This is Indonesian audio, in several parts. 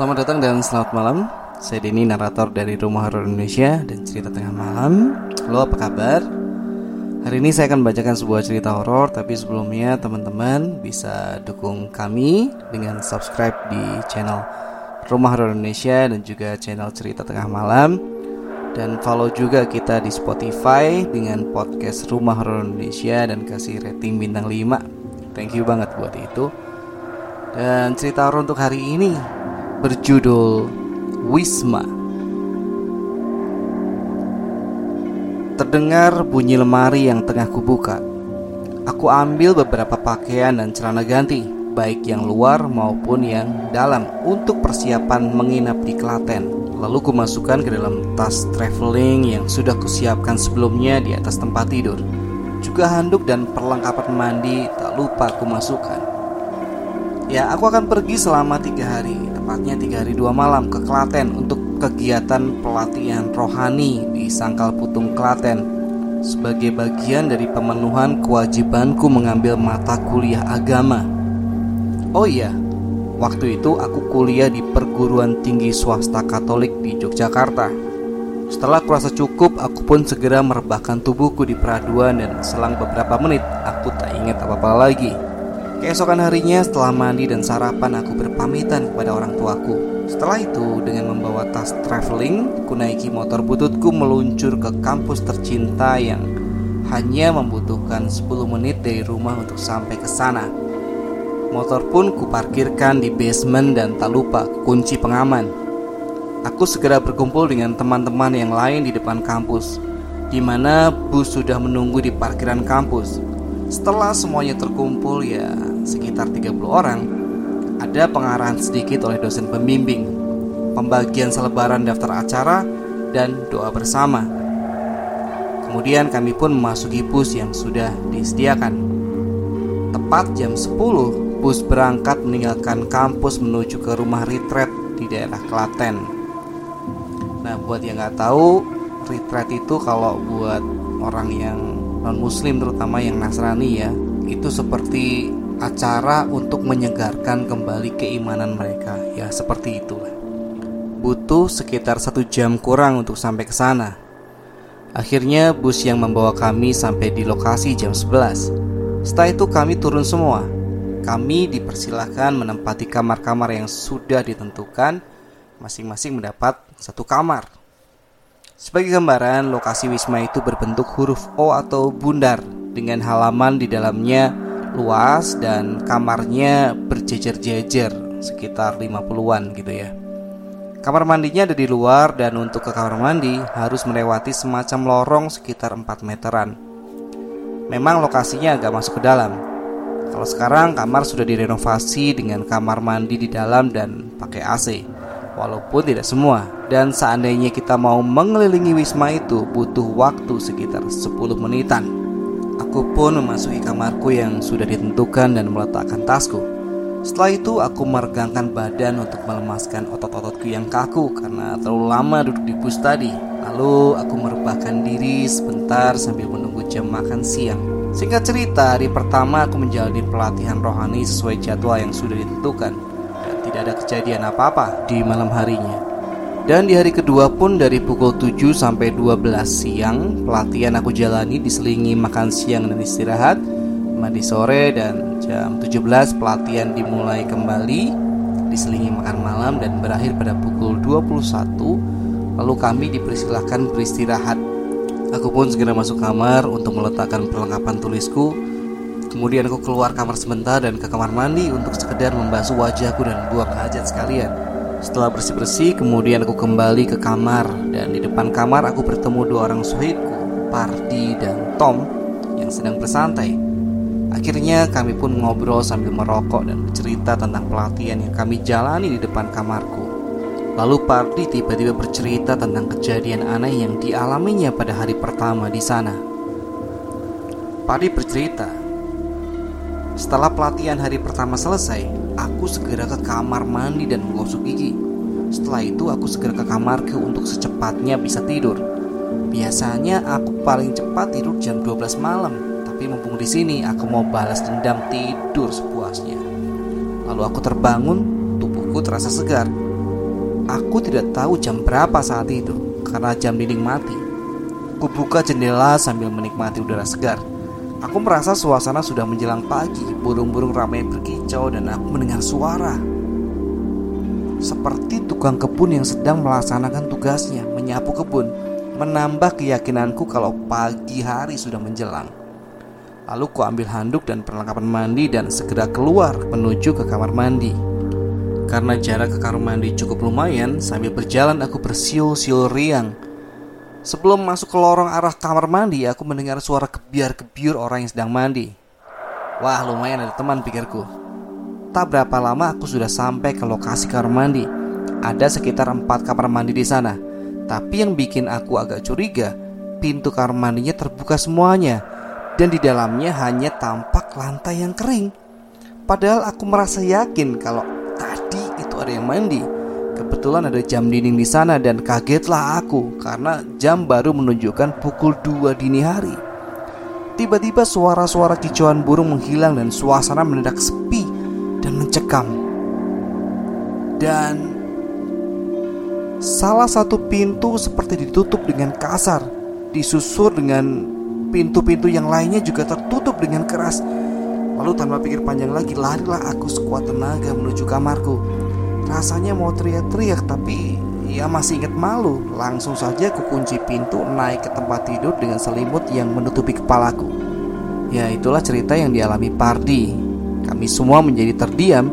Selamat datang dan selamat malam. Saya Denny, narator dari Rumah Horor Indonesia dan cerita tengah malam. Halo, apa kabar? Hari ini saya akan bacakan sebuah cerita horor, tapi sebelumnya teman-teman bisa dukung kami dengan subscribe di channel Rumah Horor Indonesia dan juga channel Cerita Tengah Malam dan follow juga kita di Spotify dengan podcast Rumah Horor Indonesia dan kasih rating bintang 5. Thank you banget buat itu. Dan cerita horor untuk hari ini berjudul Wisma. Terdengar bunyi lemari yang tengah kubuka. Aku ambil beberapa pakaian dan celana ganti, baik yang luar maupun yang dalam, untuk persiapan menginap di Klaten. Lalu kumasukkan ke dalam tas traveling yang sudah kusiapkan sebelumnya di atas tempat tidur. Juga handuk dan perlengkapan mandi tak lupa kumasukkan. Ya, aku akan pergi selama tiga hari, tepatnya tiga hari dua malam ke Klaten untuk kegiatan pelatihan rohani di Sangkal Putung Klaten sebagai bagian dari pemenuhan kewajibanku mengambil mata kuliah agama. Oh iya, waktu itu aku kuliah di perguruan tinggi swasta Katolik di Yogyakarta. Setelah kurasa cukup, aku pun segera merebahkan tubuhku di peraduan dan selang beberapa menit aku tak ingat apa-apa lagi. Keesokan harinya setelah mandi dan sarapan aku berpamitan kepada orang tuaku. Setelah itu dengan membawa tas traveling, ku naiki motor bututku meluncur ke kampus tercinta yang hanya membutuhkan 10 menit dari rumah untuk sampai ke sana. Motor pun kuparkirkan di basement dan tak lupa kunci pengaman. Aku segera berkumpul dengan teman-teman yang lain di depan kampus, di mana bus sudah menunggu di parkiran kampus. Setelah semuanya terkumpul ya sekitar 30 orang, ada pengarahan sedikit oleh dosen pembimbing, pembagian selebaran daftar acara, dan doa bersama. Kemudian kami pun memasuki bus yang sudah disediakan. Tepat jam 10, bus berangkat meninggalkan kampus menuju ke rumah retreat di daerah Klaten. Nah, buat yang nggak tahu, retreat itu kalau buat orang yang non muslim terutama yang Nasrani ya itu seperti acara untuk menyegarkan kembali keimanan mereka. Ya seperti itulah. Butuh sekitar satu jam kurang untuk sampai ke sana. Akhirnya bus yang membawa kami sampai di lokasi jam 11 setelah itu kami turun semua. Kami dipersilahkan menempati kamar-kamar yang sudah ditentukan. Masing-masing mendapat satu kamar sebagai gambaran, lokasi wisma itu berbentuk huruf O atau bundar dengan halaman di dalamnya luas dan kamarnya berjejer-jejer sekitar 50-an gitu ya. Kamar mandinya ada di luar dan untuk ke kamar mandi harus melewati semacam lorong sekitar 4 meteran. Memang lokasinya agak masuk ke dalam. Kalau sekarang kamar sudah direnovasi dengan kamar mandi di dalam dan pakai AC walaupun tidak semua. Dan seandainya kita mau mengelilingi wisma itu butuh waktu sekitar 10 menitan. Aku pun memasuki kamarku yang sudah ditentukan dan meletakkan tasku. Setelah itu aku meregangkan badan untuk melemaskan otot-ototku yang kaku karena terlalu lama duduk di bus tadi. Lalu aku merebahkan diri sebentar sambil menunggu jam makan siang. Singkat cerita, hari pertama aku menjalani pelatihan rohani sesuai jadwal yang sudah ditentukan tidak ada kejadian apa-apa di malam harinya. Dan di hari kedua pun dari pukul 7 sampai 12 siang pelatihan aku jalani diselingi makan siang dan istirahat, mandi sore dan jam 17 pelatihan dimulai kembali diselingi makan malam dan berakhir pada pukul 21 lalu kami dipersilahkan beristirahat. Aku pun segera masuk kamar untuk meletakkan perlengkapan tulisku Kemudian aku keluar kamar sebentar dan ke kamar mandi untuk sekedar membasuh wajahku dan buang hajat sekalian. Setelah bersih-bersih, kemudian aku kembali ke kamar dan di depan kamar aku bertemu dua orang suhidku, Pardi dan Tom yang sedang bersantai. Akhirnya kami pun ngobrol sambil merokok dan bercerita tentang pelatihan yang kami jalani di depan kamarku. Lalu Pardi tiba-tiba bercerita tentang kejadian aneh yang dialaminya pada hari pertama di sana. Pardi bercerita setelah pelatihan hari pertama selesai, aku segera ke kamar mandi dan menggosok gigi. Setelah itu aku segera ke kamarku untuk secepatnya bisa tidur. Biasanya aku paling cepat tidur jam 12 malam, tapi mumpung di sini aku mau balas dendam tidur sepuasnya. Lalu aku terbangun, tubuhku terasa segar. Aku tidak tahu jam berapa saat itu karena jam dinding mati. Kubuka jendela sambil menikmati udara segar. Aku merasa suasana sudah menjelang pagi, burung-burung ramai berkicau dan aku mendengar suara. Seperti tukang kebun yang sedang melaksanakan tugasnya, menyapu kebun, menambah keyakinanku kalau pagi hari sudah menjelang. Lalu ku ambil handuk dan perlengkapan mandi dan segera keluar menuju ke kamar mandi. Karena jarak ke kamar mandi cukup lumayan, sambil berjalan aku bersiul-siul riang. Sebelum masuk ke lorong arah kamar mandi, aku mendengar suara kebiar-kebiur orang yang sedang mandi. Wah, lumayan ada teman pikirku. Tak berapa lama aku sudah sampai ke lokasi kamar mandi. Ada sekitar empat kamar mandi di sana. Tapi yang bikin aku agak curiga, pintu kamar mandinya terbuka semuanya dan di dalamnya hanya tampak lantai yang kering. Padahal aku merasa yakin kalau ada yang mandi. Kebetulan ada jam dinding di sana dan kagetlah aku karena jam baru menunjukkan pukul 2 dini hari. Tiba-tiba suara-suara kicauan burung menghilang dan suasana mendadak sepi dan mencekam. Dan salah satu pintu seperti ditutup dengan kasar, disusur dengan pintu-pintu yang lainnya juga tertutup dengan keras. Lalu tanpa pikir panjang lagi larilah aku sekuat tenaga menuju kamarku Rasanya mau teriak-teriak tapi ia masih ingat malu. Langsung saja ku kunci pintu naik ke tempat tidur dengan selimut yang menutupi kepalaku. Ya itulah cerita yang dialami Pardi. Kami semua menjadi terdiam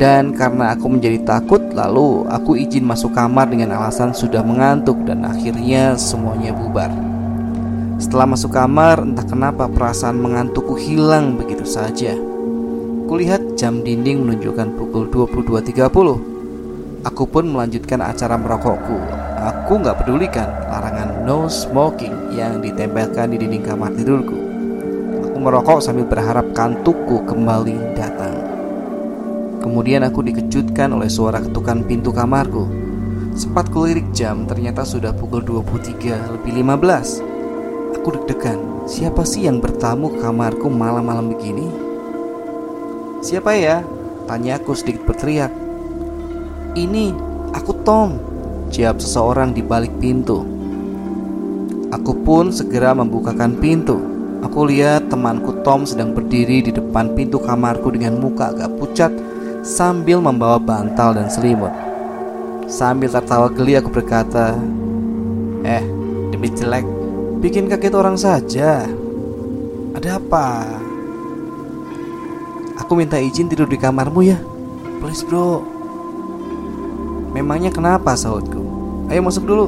dan karena aku menjadi takut lalu aku izin masuk kamar dengan alasan sudah mengantuk dan akhirnya semuanya bubar. Setelah masuk kamar entah kenapa perasaan mengantukku hilang begitu saja. Kulihat jam dinding menunjukkan pukul 22.30 Aku pun melanjutkan acara merokokku. Aku nggak pedulikan larangan no smoking yang ditempelkan di dinding kamar tidurku. Aku merokok sambil berharap kantukku kembali datang. Kemudian aku dikejutkan oleh suara ketukan pintu kamarku. Sempat kulirik jam ternyata sudah pukul 23 lebih 15 Aku deg-degan Siapa sih yang bertamu ke kamarku malam-malam begini? Siapa ya? Tanya aku sedikit berteriak. Ini, aku Tom. Jawab seseorang di balik pintu. Aku pun segera membukakan pintu. Aku lihat temanku Tom sedang berdiri di depan pintu kamarku dengan muka agak pucat sambil membawa bantal dan selimut. Sambil tertawa geli aku berkata, "Eh, demi jelek, bikin kaget orang saja. Ada apa?" Aku minta izin tidur di kamarmu ya. Please bro. Memangnya kenapa sahutku Ayo masuk dulu.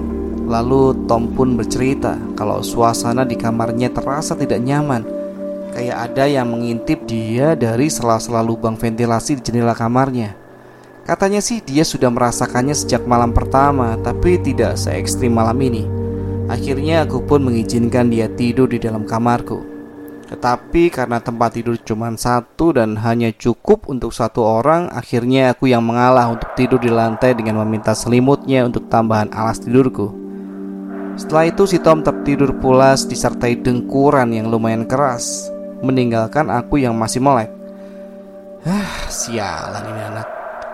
Lalu Tom pun bercerita Kalau suasana di kamarnya terasa tidak nyaman. Kayak ada yang mengintip dia dari sela-sela lubang ventilasi di jendela kamarnya. Katanya sih dia sudah merasakannya sejak malam pertama Tapi tidak se ekstrim malam ini. Akhirnya aku pun mengizinkan dia tidur di dalam kamarku tetapi karena tempat tidur cuma satu dan hanya cukup untuk satu orang, akhirnya aku yang mengalah untuk tidur di lantai dengan meminta selimutnya untuk tambahan alas tidurku. Setelah itu si Tom tertidur pulas disertai dengkuran yang lumayan keras, meninggalkan aku yang masih melek. Ah, sialan ini anak.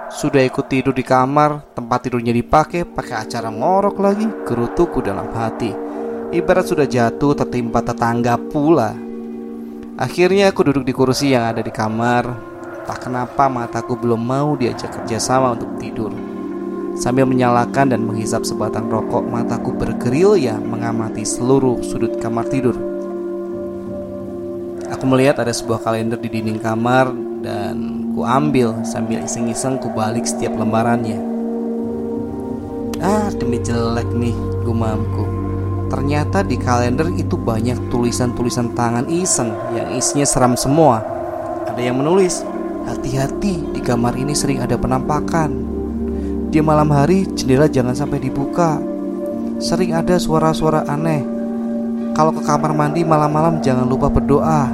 Sudah ikut tidur di kamar, tempat tidurnya dipakai, pakai acara ngorok lagi, gerutuku dalam hati. Ibarat sudah jatuh tertimpa tetangga pula. Akhirnya aku duduk di kursi yang ada di kamar. Tak kenapa mataku belum mau diajak kerjasama untuk tidur. Sambil menyalakan dan menghisap sebatang rokok, mataku bergerilya mengamati seluruh sudut kamar tidur. Aku melihat ada sebuah kalender di dinding kamar dan ku ambil sambil iseng-iseng ku balik setiap lembarannya. Ah, demi jelek nih, gumamku. Ternyata di kalender itu banyak tulisan-tulisan tangan iseng yang isinya seram semua. Ada yang menulis, hati-hati di kamar ini sering ada penampakan. Di malam hari jendela jangan sampai dibuka. Sering ada suara-suara aneh. Kalau ke kamar mandi malam-malam jangan lupa berdoa.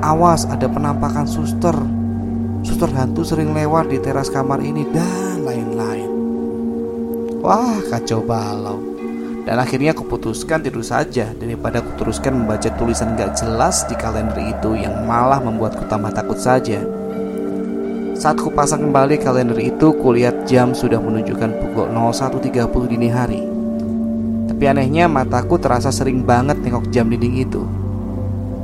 Awas ada penampakan suster. Suster hantu sering lewat di teras kamar ini dan lain-lain. Wah, kacau balau. Dan akhirnya aku putuskan tidur saja daripada aku teruskan membaca tulisan gak jelas di kalender itu yang malah membuatku tambah takut saja. Saat ku pasang kembali kalender itu, kulihat jam sudah menunjukkan pukul 01.30 dini hari. Tapi anehnya mataku terasa sering banget nengok jam dinding itu.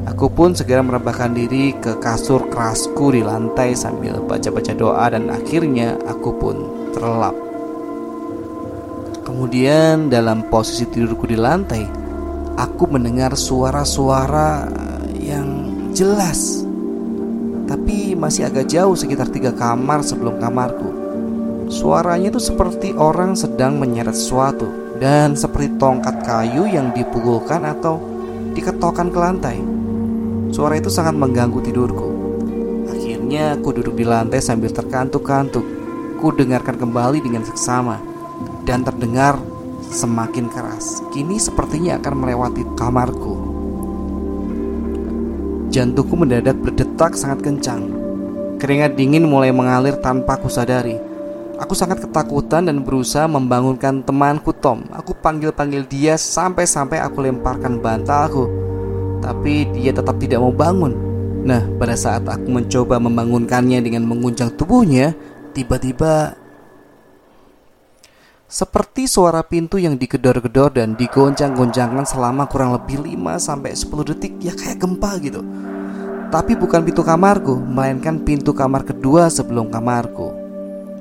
Aku pun segera merebahkan diri ke kasur kerasku di lantai sambil baca-baca doa dan akhirnya aku pun terlelap. Kemudian dalam posisi tidurku di lantai, aku mendengar suara-suara yang jelas tapi masih agak jauh sekitar tiga kamar sebelum kamarku. Suaranya itu seperti orang sedang menyeret sesuatu dan seperti tongkat kayu yang dipukulkan atau diketokkan ke lantai. Suara itu sangat mengganggu tidurku. Akhirnya aku duduk di lantai sambil terkantuk-kantuk. Ku dengarkan kembali dengan seksama dan terdengar semakin keras. Kini sepertinya akan melewati kamarku. Jantungku mendadak berdetak sangat kencang. Keringat dingin mulai mengalir tanpa aku sadari. Aku sangat ketakutan dan berusaha membangunkan temanku Tom. Aku panggil-panggil dia sampai-sampai aku lemparkan bantalku. Tapi dia tetap tidak mau bangun. Nah, pada saat aku mencoba membangunkannya dengan menguncang tubuhnya, tiba-tiba seperti suara pintu yang digedor-gedor dan digoncang-goncangkan selama kurang lebih 5 sampai 10 detik ya kayak gempa gitu. Tapi bukan pintu kamarku, melainkan pintu kamar kedua sebelum kamarku.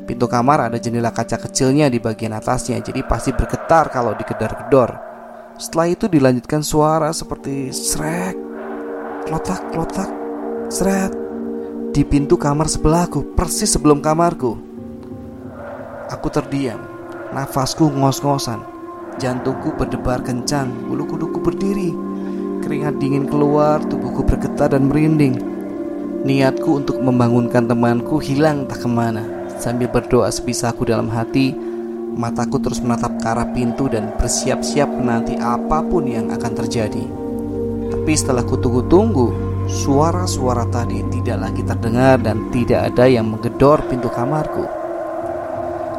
Pintu kamar ada jendela kaca kecilnya di bagian atasnya, jadi pasti bergetar kalau digedor-gedor. Setelah itu dilanjutkan suara seperti srek, klotak, klotak, sret di pintu kamar sebelahku, persis sebelum kamarku. Aku terdiam Nafasku ngos-ngosan. Jantungku berdebar kencang. Bulu kuduku berdiri. Keringat dingin keluar Tubuhku bergetar dan merinding. Niatku untuk membangunkan temanku hilang tak ke mana. Sambil berdoa sebisaku dalam hati Mataku terus menatap ke arah pintu dan bersiap-siap menanti apa pun yang akan terjadi. Tapi setelah kutunggu-tunggu Suara-suara tadi tidak lagi terdengar dan tidak ada yang menggedor pintu kamarku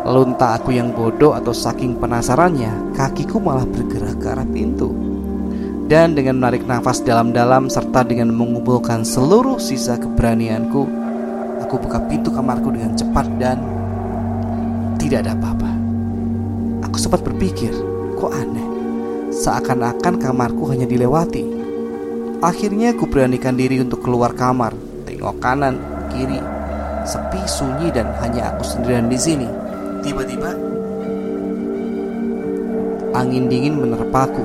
Lalu entah aku yang bodoh atau saking penasarannya, kakiku malah bergerak ke arah pintu. Dan dengan menarik nafas dalam-dalam serta dengan mengumpulkan seluruh sisa keberanianku, aku buka pintu kamarku dengan cepat dan tidak ada apa-apa. Aku sempat berpikir, kok aneh, seakan-akan kamarku hanya dilewati. Akhirnya aku beranikan diri untuk keluar kamar, tengok kanan, kiri, sepi, sunyi dan hanya aku sendirian di sini. Tiba-tiba angin dingin menerpaku.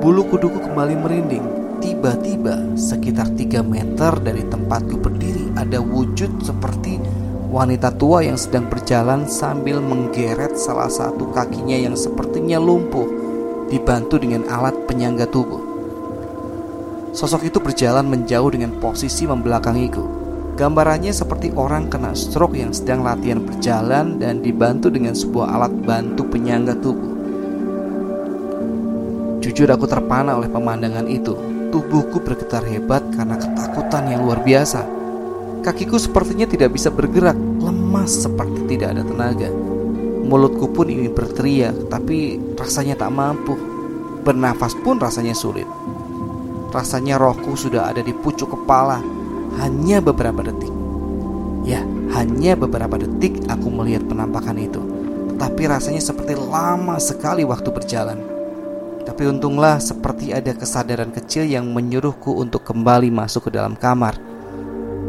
Bulu kuduku kembali merinding. Tiba-tiba sekitar 3 meter dari tempatku berdiri ada wujud seperti wanita tua yang sedang berjalan sambil menggeret salah satu kakinya yang sepertinya lumpuh dibantu dengan alat penyangga tubuh. Sosok itu berjalan menjauh dengan posisi membelakangiku. Gambarannya seperti orang kena stroke yang sedang latihan berjalan dan dibantu dengan sebuah alat bantu penyangga tubuh. Jujur aku terpana oleh pemandangan itu. Tubuhku bergetar hebat karena ketakutan yang luar biasa. Kakiku sepertinya tidak bisa bergerak, lemas seperti tidak ada tenaga. Mulutku pun ingin berteriak, tapi rasanya tak mampu. Bernafas pun rasanya sulit. Rasanya rohku sudah ada di pucuk kepala hanya beberapa detik. Ya, hanya beberapa detik aku melihat penampakan itu. Tetapi rasanya seperti lama sekali waktu berjalan. Tapi untunglah seperti ada kesadaran kecil yang menyuruhku untuk kembali masuk ke dalam kamar.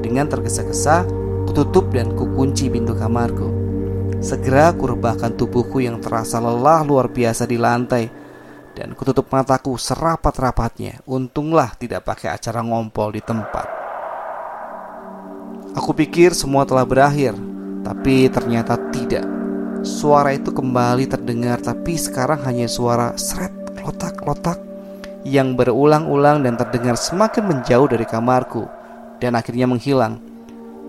Dengan tergesa-gesa, kututup dan kukunci pintu kamarku. Segera kurebahkan tubuhku yang terasa lelah luar biasa di lantai dan kututup mataku serapat-rapatnya. Untunglah tidak pakai acara ngompol di tempat. Aku pikir semua telah berakhir, tapi ternyata tidak. Suara itu kembali terdengar, tapi sekarang hanya suara seret, lotak-lotak yang berulang-ulang dan terdengar semakin menjauh dari kamarku dan akhirnya menghilang.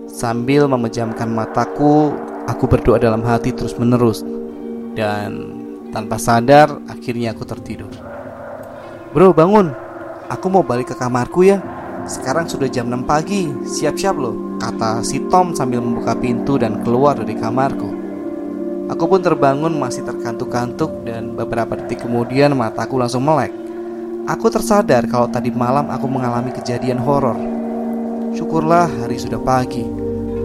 Sambil memejamkan mataku, aku berdoa dalam hati terus-menerus dan tanpa sadar akhirnya aku tertidur. Bro, bangun. Aku mau balik ke kamarku ya. Sekarang sudah jam 6 pagi, siap-siap loh, kata si Tom sambil membuka pintu dan keluar dari kamarku. Aku pun terbangun masih terkantuk-kantuk dan beberapa detik kemudian mataku langsung melek. Aku tersadar kalau tadi malam aku mengalami kejadian horor. Syukurlah hari sudah pagi.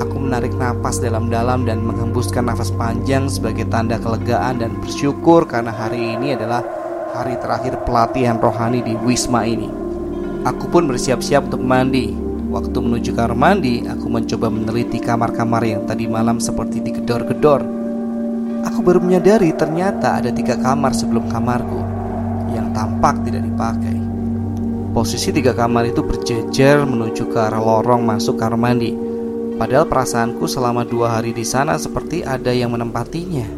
Aku menarik napas dalam-dalam dan menghembuskan nafas panjang sebagai tanda kelegaan dan bersyukur karena hari ini adalah hari terakhir pelatihan rohani di Wisma ini. Aku pun bersiap-siap untuk mandi. Waktu menuju kamar mandi, aku mencoba meneliti kamar-kamar yang tadi malam seperti digedor-gedor. Aku baru menyadari ternyata ada tiga kamar sebelum kamarku yang tampak tidak dipakai. Posisi tiga kamar itu berjejer menuju ke arah lorong masuk kamar mandi. Padahal perasaanku selama dua hari di sana seperti ada yang menempatinya.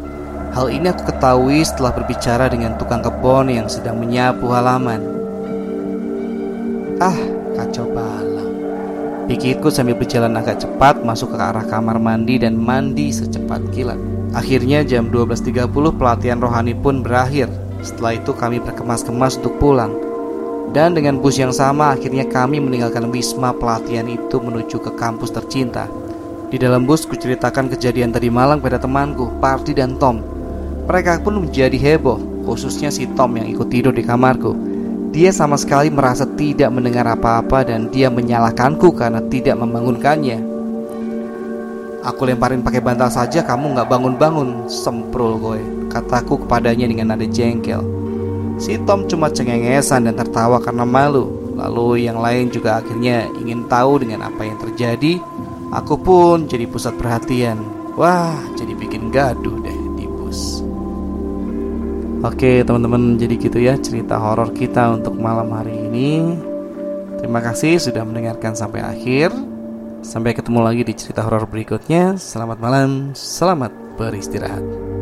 Hal ini aku ketahui setelah berbicara dengan tukang kebun yang sedang menyapu halaman. Ah, kacau balau. Pikirku sambil berjalan agak cepat masuk ke arah kamar mandi dan mandi secepat kilat. Akhirnya jam 12.30 pelatihan rohani pun berakhir. Setelah itu kami berkemas-kemas untuk pulang. Dan dengan bus yang sama akhirnya kami meninggalkan wisma pelatihan itu menuju ke kampus tercinta. Di dalam bus kuceritakan kejadian tadi malam pada temanku, Party dan Tom. Mereka pun menjadi heboh, khususnya si Tom yang ikut tidur di kamarku. Dia sama sekali merasa tidak mendengar apa-apa dan dia menyalahkanku karena tidak membangunkannya. Aku lemparin pakai bantal saja kamu nggak bangun-bangun, semprul gue, kataku kepadanya dengan nada jengkel. Si Tom cuma cengengesan dan tertawa karena malu. Lalu yang lain juga akhirnya ingin tahu dengan apa yang terjadi. Aku pun jadi pusat perhatian. Wah, jadi bikin gaduh deh di bus. Oke teman-teman jadi gitu ya cerita horor kita untuk malam hari ini. Terima kasih sudah mendengarkan sampai akhir. Sampai ketemu lagi di cerita horor berikutnya. Selamat malam, selamat beristirahat